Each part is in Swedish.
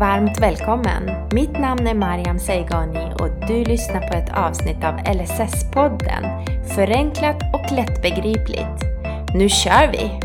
varmt välkommen! Mitt namn är Mariam Seigani och du lyssnar på ett avsnitt av LSS-podden. Förenklat och lättbegripligt. Nu kör vi!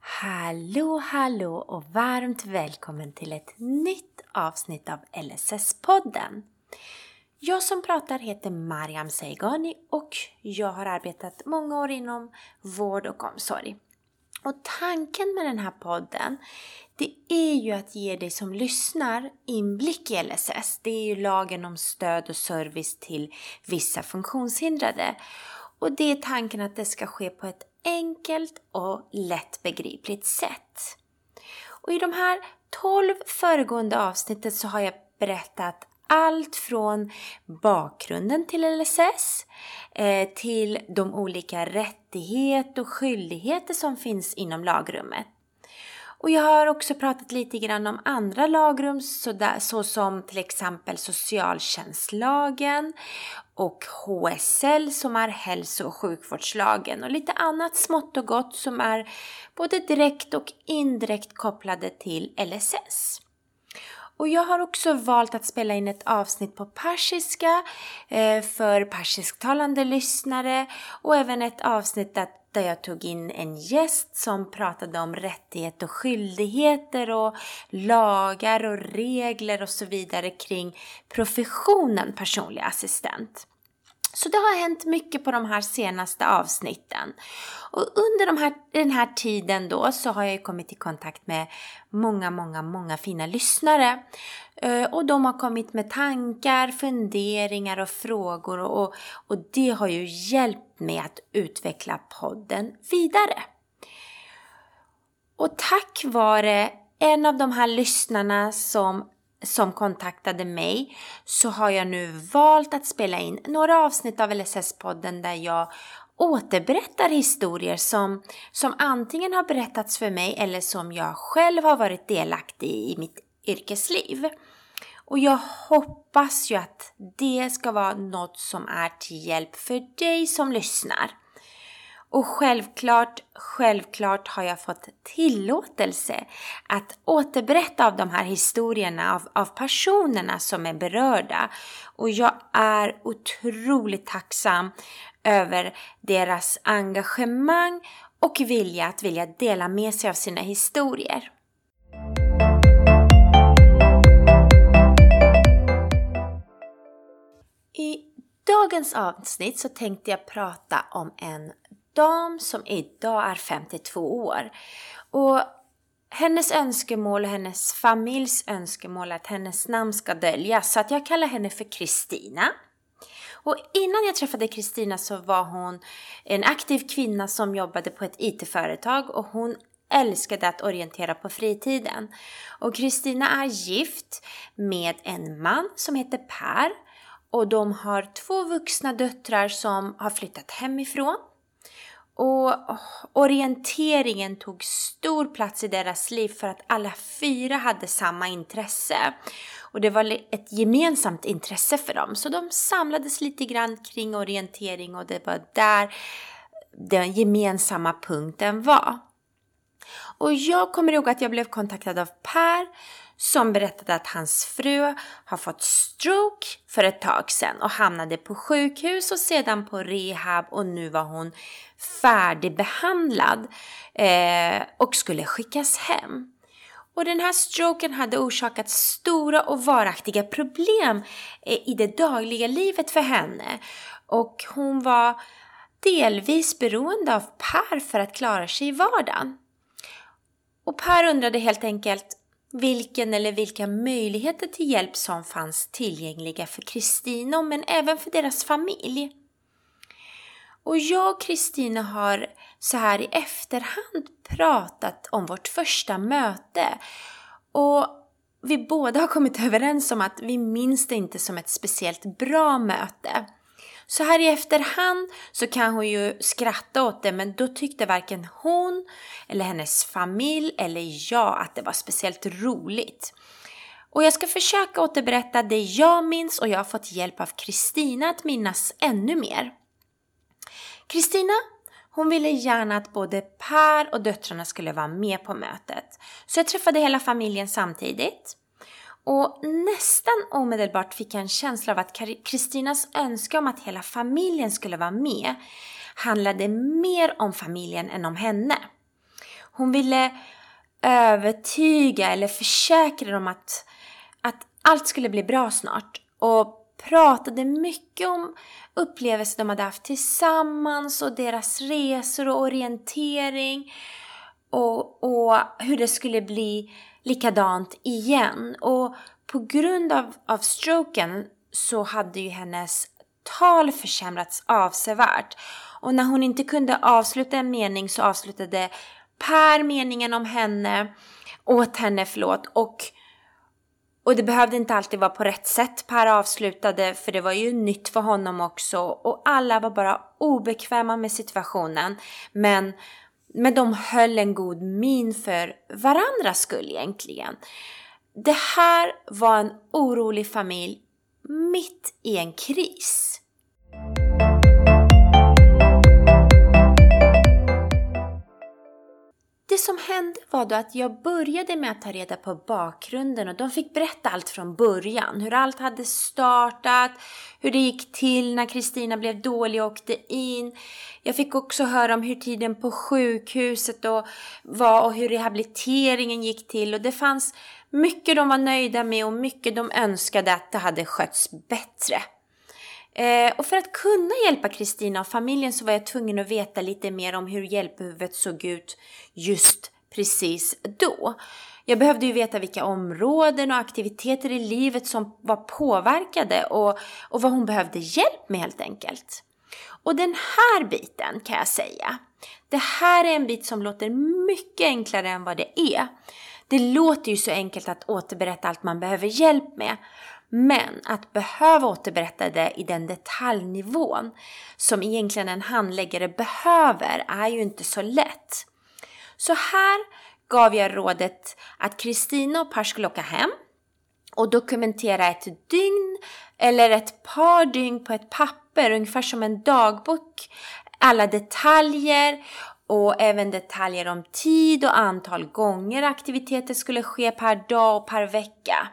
Hallå, hallå och varmt välkommen till ett nytt avsnitt av LSS-podden. Jag som pratar heter Mariam Seigani och jag har arbetat många år inom vård och omsorg. Och tanken med den här podden, det är ju att ge dig som lyssnar inblick i LSS. Det är ju lagen om stöd och service till vissa funktionshindrade. Och det är tanken att det ska ske på ett enkelt och lättbegripligt sätt. Och i de här 12 föregående avsnitten så har jag berättat allt från bakgrunden till LSS eh, till de olika rättigheter och skyldigheter som finns inom lagrummet. Och jag har också pratat lite grann om andra lagrum såsom till exempel socialtjänstlagen och HSL som är hälso och sjukvårdslagen och lite annat smått och gott som är både direkt och indirekt kopplade till LSS. Och jag har också valt att spela in ett avsnitt på persiska eh, för persisktalande lyssnare och även ett avsnitt där jag tog in en gäst som pratade om rättigheter och skyldigheter och lagar och regler och så vidare kring professionen personlig assistent. Så det har hänt mycket på de här senaste avsnitten. Och under de här, den här tiden då så har jag kommit i kontakt med många, många, många fina lyssnare. Eh, och de har kommit med tankar, funderingar och frågor och, och det har ju hjälpt mig att utveckla podden vidare. Och tack vare en av de här lyssnarna som som kontaktade mig så har jag nu valt att spela in några avsnitt av LSS-podden där jag återberättar historier som, som antingen har berättats för mig eller som jag själv har varit delaktig i i mitt yrkesliv. Och jag hoppas ju att det ska vara något som är till hjälp för dig som lyssnar. Och självklart, självklart har jag fått tillåtelse att återberätta av de här historierna av, av personerna som är berörda. Och jag är otroligt tacksam över deras engagemang och vilja att vilja dela med sig av sina historier. I dagens avsnitt så tänkte jag prata om en dam som idag är 52 år. Och hennes önskemål och hennes familjs önskemål är att hennes namn ska döljas. Så att jag kallar henne för Kristina. Och innan jag träffade Kristina så var hon en aktiv kvinna som jobbade på ett IT-företag och hon älskade att orientera på fritiden. Och Kristina är gift med en man som heter Per och de har två vuxna döttrar som har flyttat hemifrån. Och orienteringen tog stor plats i deras liv för att alla fyra hade samma intresse. Och det var ett gemensamt intresse för dem. Så de samlades lite grann kring orientering och det var där den gemensamma punkten var. Och jag kommer ihåg att jag blev kontaktad av Per som berättade att hans fru har fått stroke för ett tag sedan och hamnade på sjukhus och sedan på rehab och nu var hon färdigbehandlad eh, och skulle skickas hem. Och den här stroken hade orsakat stora och varaktiga problem eh, i det dagliga livet för henne. Och hon var delvis beroende av Per för att klara sig i vardagen. Och Per undrade helt enkelt vilken eller vilka möjligheter till hjälp som fanns tillgängliga för Kristina men även för deras familj. Och jag och Kristina har så här i efterhand pratat om vårt första möte och vi båda har kommit överens om att vi minns det inte som ett speciellt bra möte. Så här i efterhand så kan hon ju skratta åt det men då tyckte varken hon eller hennes familj eller jag att det var speciellt roligt. Och jag ska försöka återberätta det jag minns och jag har fått hjälp av Kristina att minnas ännu mer. Kristina, Hon ville gärna att både Per och döttrarna skulle vara med på mötet. Så jag träffade hela familjen samtidigt. Och nästan omedelbart fick jag en känsla av att Kristinas önskan om att hela familjen skulle vara med handlade mer om familjen än om henne. Hon ville övertyga eller försäkra dem att, att allt skulle bli bra snart och pratade mycket om upplevelser de hade haft tillsammans och deras resor och orientering och, och hur det skulle bli likadant igen. Och på grund av, av stroken så hade ju hennes tal försämrats avsevärt. Och när hon inte kunde avsluta en mening så avslutade Per meningen om henne, åt henne förlåt och och det behövde inte alltid vara på rätt sätt Per avslutade för det var ju nytt för honom också och alla var bara obekväma med situationen. Men, men de höll en god min för varandras skull egentligen. Det här var en orolig familj mitt i en kris. Som hände var då att jag började med att ta reda på bakgrunden och de fick berätta allt från början. Hur allt hade startat, hur det gick till när Kristina blev dålig och åkte in. Jag fick också höra om hur tiden på sjukhuset då var och hur rehabiliteringen gick till och det fanns mycket de var nöjda med och mycket de önskade att det hade skötts bättre. Eh, och för att kunna hjälpa Kristina och familjen så var jag tvungen att veta lite mer om hur hjälpbehovet såg ut just precis då. Jag behövde ju veta vilka områden och aktiviteter i livet som var påverkade och, och vad hon behövde hjälp med helt enkelt. Och den här biten kan jag säga, det här är en bit som låter mycket enklare än vad det är. Det låter ju så enkelt att återberätta allt man behöver hjälp med. Men att behöva återberätta det i den detaljnivån som egentligen en handläggare behöver är ju inte så lätt. Så här gav jag rådet att Kristina och Per skulle åka hem och dokumentera ett dygn eller ett par dygn på ett papper, ungefär som en dagbok. Alla detaljer och även detaljer om tid och antal gånger aktiviteter skulle ske per dag och per vecka.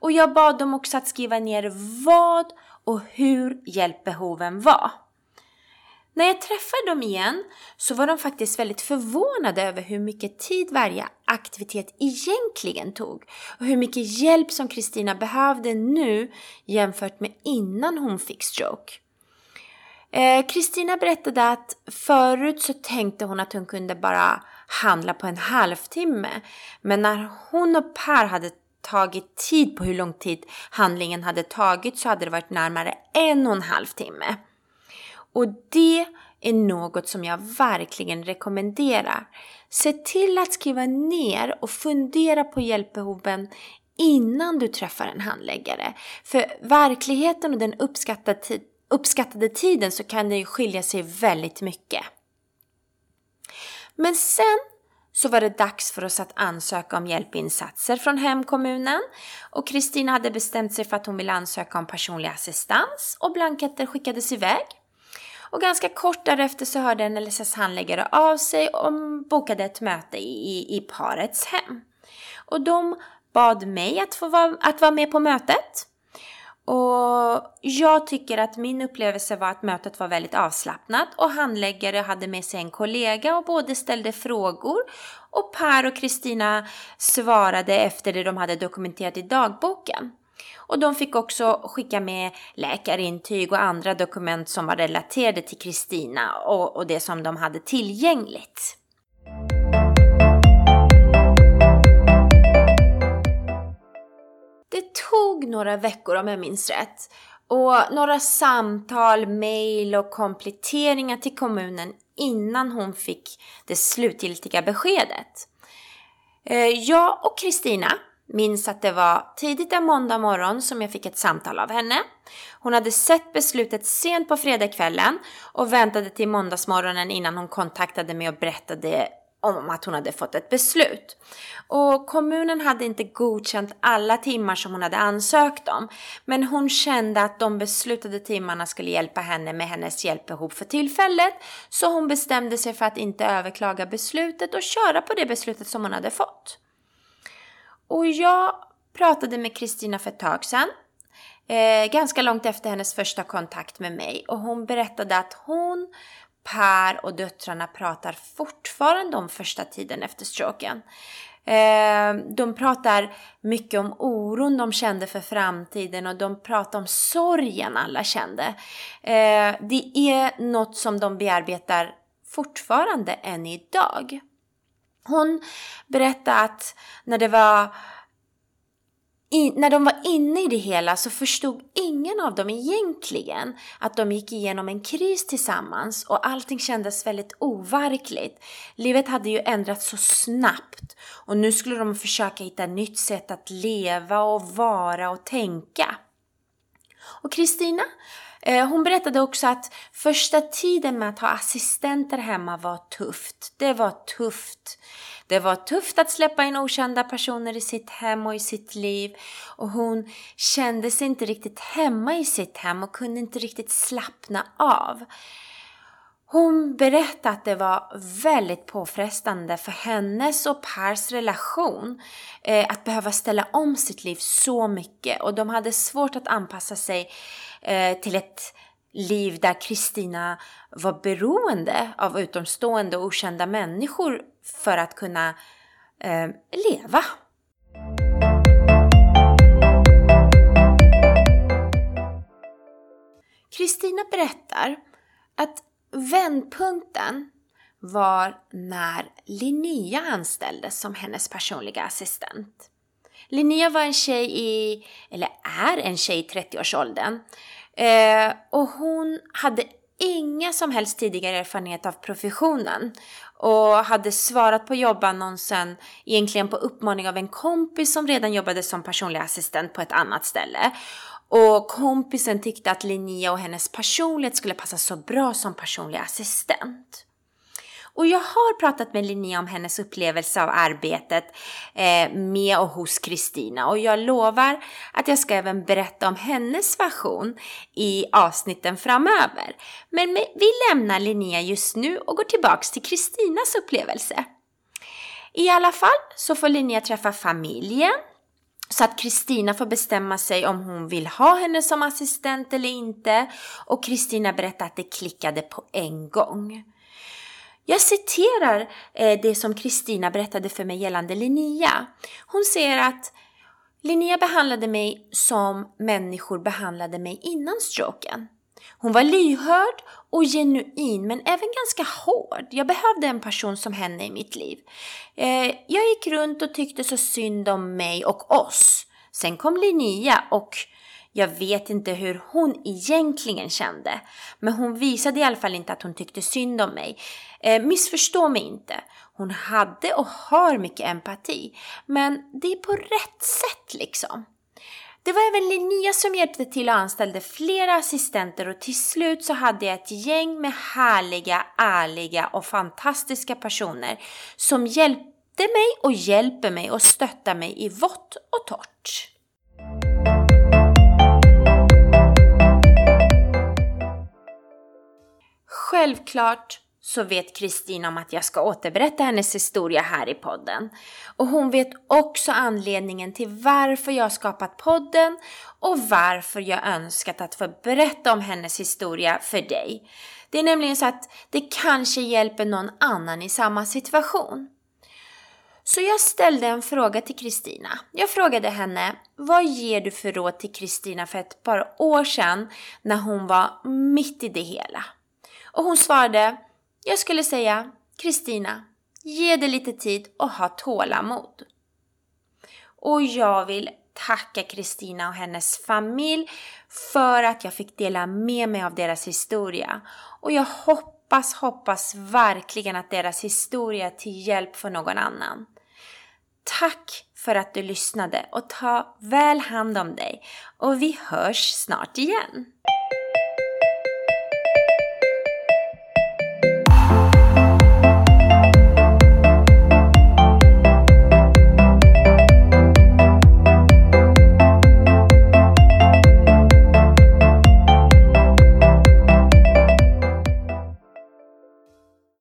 Och jag bad dem också att skriva ner vad och hur hjälpbehoven var. När jag träffade dem igen så var de faktiskt väldigt förvånade över hur mycket tid varje aktivitet egentligen tog och hur mycket hjälp som Kristina behövde nu jämfört med innan hon fick stroke. Eh, Kristina eh, berättade att förut så tänkte hon att hon kunde bara handla på en halvtimme. Men när hon och Per hade tagit tid på hur lång tid handlingen hade tagit så hade det varit närmare en och en halv timme. Och det är något som jag verkligen rekommenderar. Se till att skriva ner och fundera på hjälpbehoven innan du träffar en handläggare. För verkligheten och den uppskattade, uppskattade tiden så kan det ju skilja sig väldigt mycket. Men sen så var det dags för oss att ansöka om hjälpinsatser från hemkommunen och Kristina hade bestämt sig för att hon ville ansöka om personlig assistans och blanketter skickades iväg. Och ganska kort därefter så hörde en LSS-handläggare av sig och bokade ett möte i, i parets hem. Och de bad mig att få vara, att vara med på mötet. Och jag tycker att min upplevelse var att mötet var väldigt avslappnat och handläggare hade med sig en kollega och både ställde frågor och Per och Kristina svarade efter det de hade dokumenterat i dagboken. Och de fick också skicka med läkarintyg och andra dokument som var relaterade till Kristina och, och det som de hade tillgängligt. Det tog några veckor om jag minns rätt och några samtal, mejl och kompletteringar till kommunen innan hon fick det slutgiltiga beskedet. Eh, jag och Kristina minns att det var tidigt en måndag morgon som jag fick ett samtal av henne. Hon hade sett beslutet sent på fredagskvällen och väntade till måndagsmorgonen innan hon kontaktade mig och berättade om att hon hade fått ett beslut. Och kommunen hade inte godkänt alla timmar som hon hade ansökt om. Men hon kände att de beslutade timmarna skulle hjälpa henne med hennes hjälpbehov för tillfället. Så hon bestämde sig för att inte överklaga beslutet och köra på det beslutet som hon hade fått. Och jag pratade med Kristina för ett tag sedan. Eh, ganska långt efter hennes första kontakt med mig. Och hon berättade att hon Per och döttrarna pratar fortfarande om första tiden efter stroken. Ehm, de pratar mycket om oron de kände för framtiden och de pratar om sorgen alla kände. Ehm, det är något som de bearbetar fortfarande än idag. Hon berättade att när det var i, när de var inne i det hela så förstod ingen av dem egentligen att de gick igenom en kris tillsammans och allting kändes väldigt overkligt. Livet hade ju ändrats så snabbt och nu skulle de försöka hitta ett nytt sätt att leva och vara och tänka. Och Kristina, Eh, hon berättade också att första tiden med att ha assistenter hemma var tufft. Det var tufft. Det var tufft att släppa in okända personer i sitt hem och i sitt liv och hon kände sig inte riktigt hemma i sitt hem och kunde inte riktigt slappna av. Hon berättade att det var väldigt påfrestande för hennes och Pars relation eh, att behöva ställa om sitt liv så mycket och de hade svårt att anpassa sig eh, till ett liv där Kristina var beroende av utomstående och okända människor för att kunna eh, leva. Kristina berättar att vändpunkten var när Linnea anställdes som hennes personliga assistent. Linnea var en tjej i, eller är en tjej i 30-årsåldern eh, och hon hade inga som helst tidigare erfarenhet av professionen och hade svarat på jobbannonsen egentligen på uppmaning av en kompis som redan jobbade som personlig assistent på ett annat ställe. Och kompisen tyckte att Linnea och hennes personlighet skulle passa så bra som personlig assistent. Och jag har pratat med Linnea om hennes upplevelse av arbetet eh, med och hos Kristina och jag lovar att jag ska även berätta om hennes version i avsnitten framöver. Men vi lämnar Linnea just nu och går tillbaks till Kristinas upplevelse. I alla fall så får Linnea träffa familjen så att Kristina får bestämma sig om hon vill ha henne som assistent eller inte. Och Kristina berättar att det klickade på en gång. Jag citerar eh, det som Kristina berättade för mig gällande Linnea. Hon säger att Linnea behandlade mig som människor behandlade mig innan stroken. Hon var lyhörd och genuin men även ganska hård. Jag behövde en person som henne i mitt liv. Eh, jag gick runt och tyckte så synd om mig och oss. Sen kom Linnea och jag vet inte hur hon egentligen kände, men hon visade i alla fall inte att hon tyckte synd om mig. Eh, missförstå mig inte. Hon hade och har mycket empati, men det är på rätt sätt liksom. Det var även Linnea som hjälpte till och anställde flera assistenter och till slut så hade jag ett gäng med härliga, ärliga och fantastiska personer som hjälpte mig och hjälper mig och stöttar mig i vått och torrt. Självklart så vet Kristina om att jag ska återberätta hennes historia här i podden. Och hon vet också anledningen till varför jag har skapat podden och varför jag önskat att få berätta om hennes historia för dig. Det är nämligen så att det kanske hjälper någon annan i samma situation. Så jag ställde en fråga till Kristina. Jag frågade henne, vad ger du för råd till Kristina för ett par år sedan när hon var mitt i det hela? Och hon svarade, jag skulle säga Kristina, ge det lite tid och ha tålamod. Och jag vill tacka Kristina och hennes familj för att jag fick dela med mig av deras historia. Och jag hoppas, hoppas verkligen att deras historia är till hjälp för någon annan. Tack för att du lyssnade och ta väl hand om dig och vi hörs snart igen.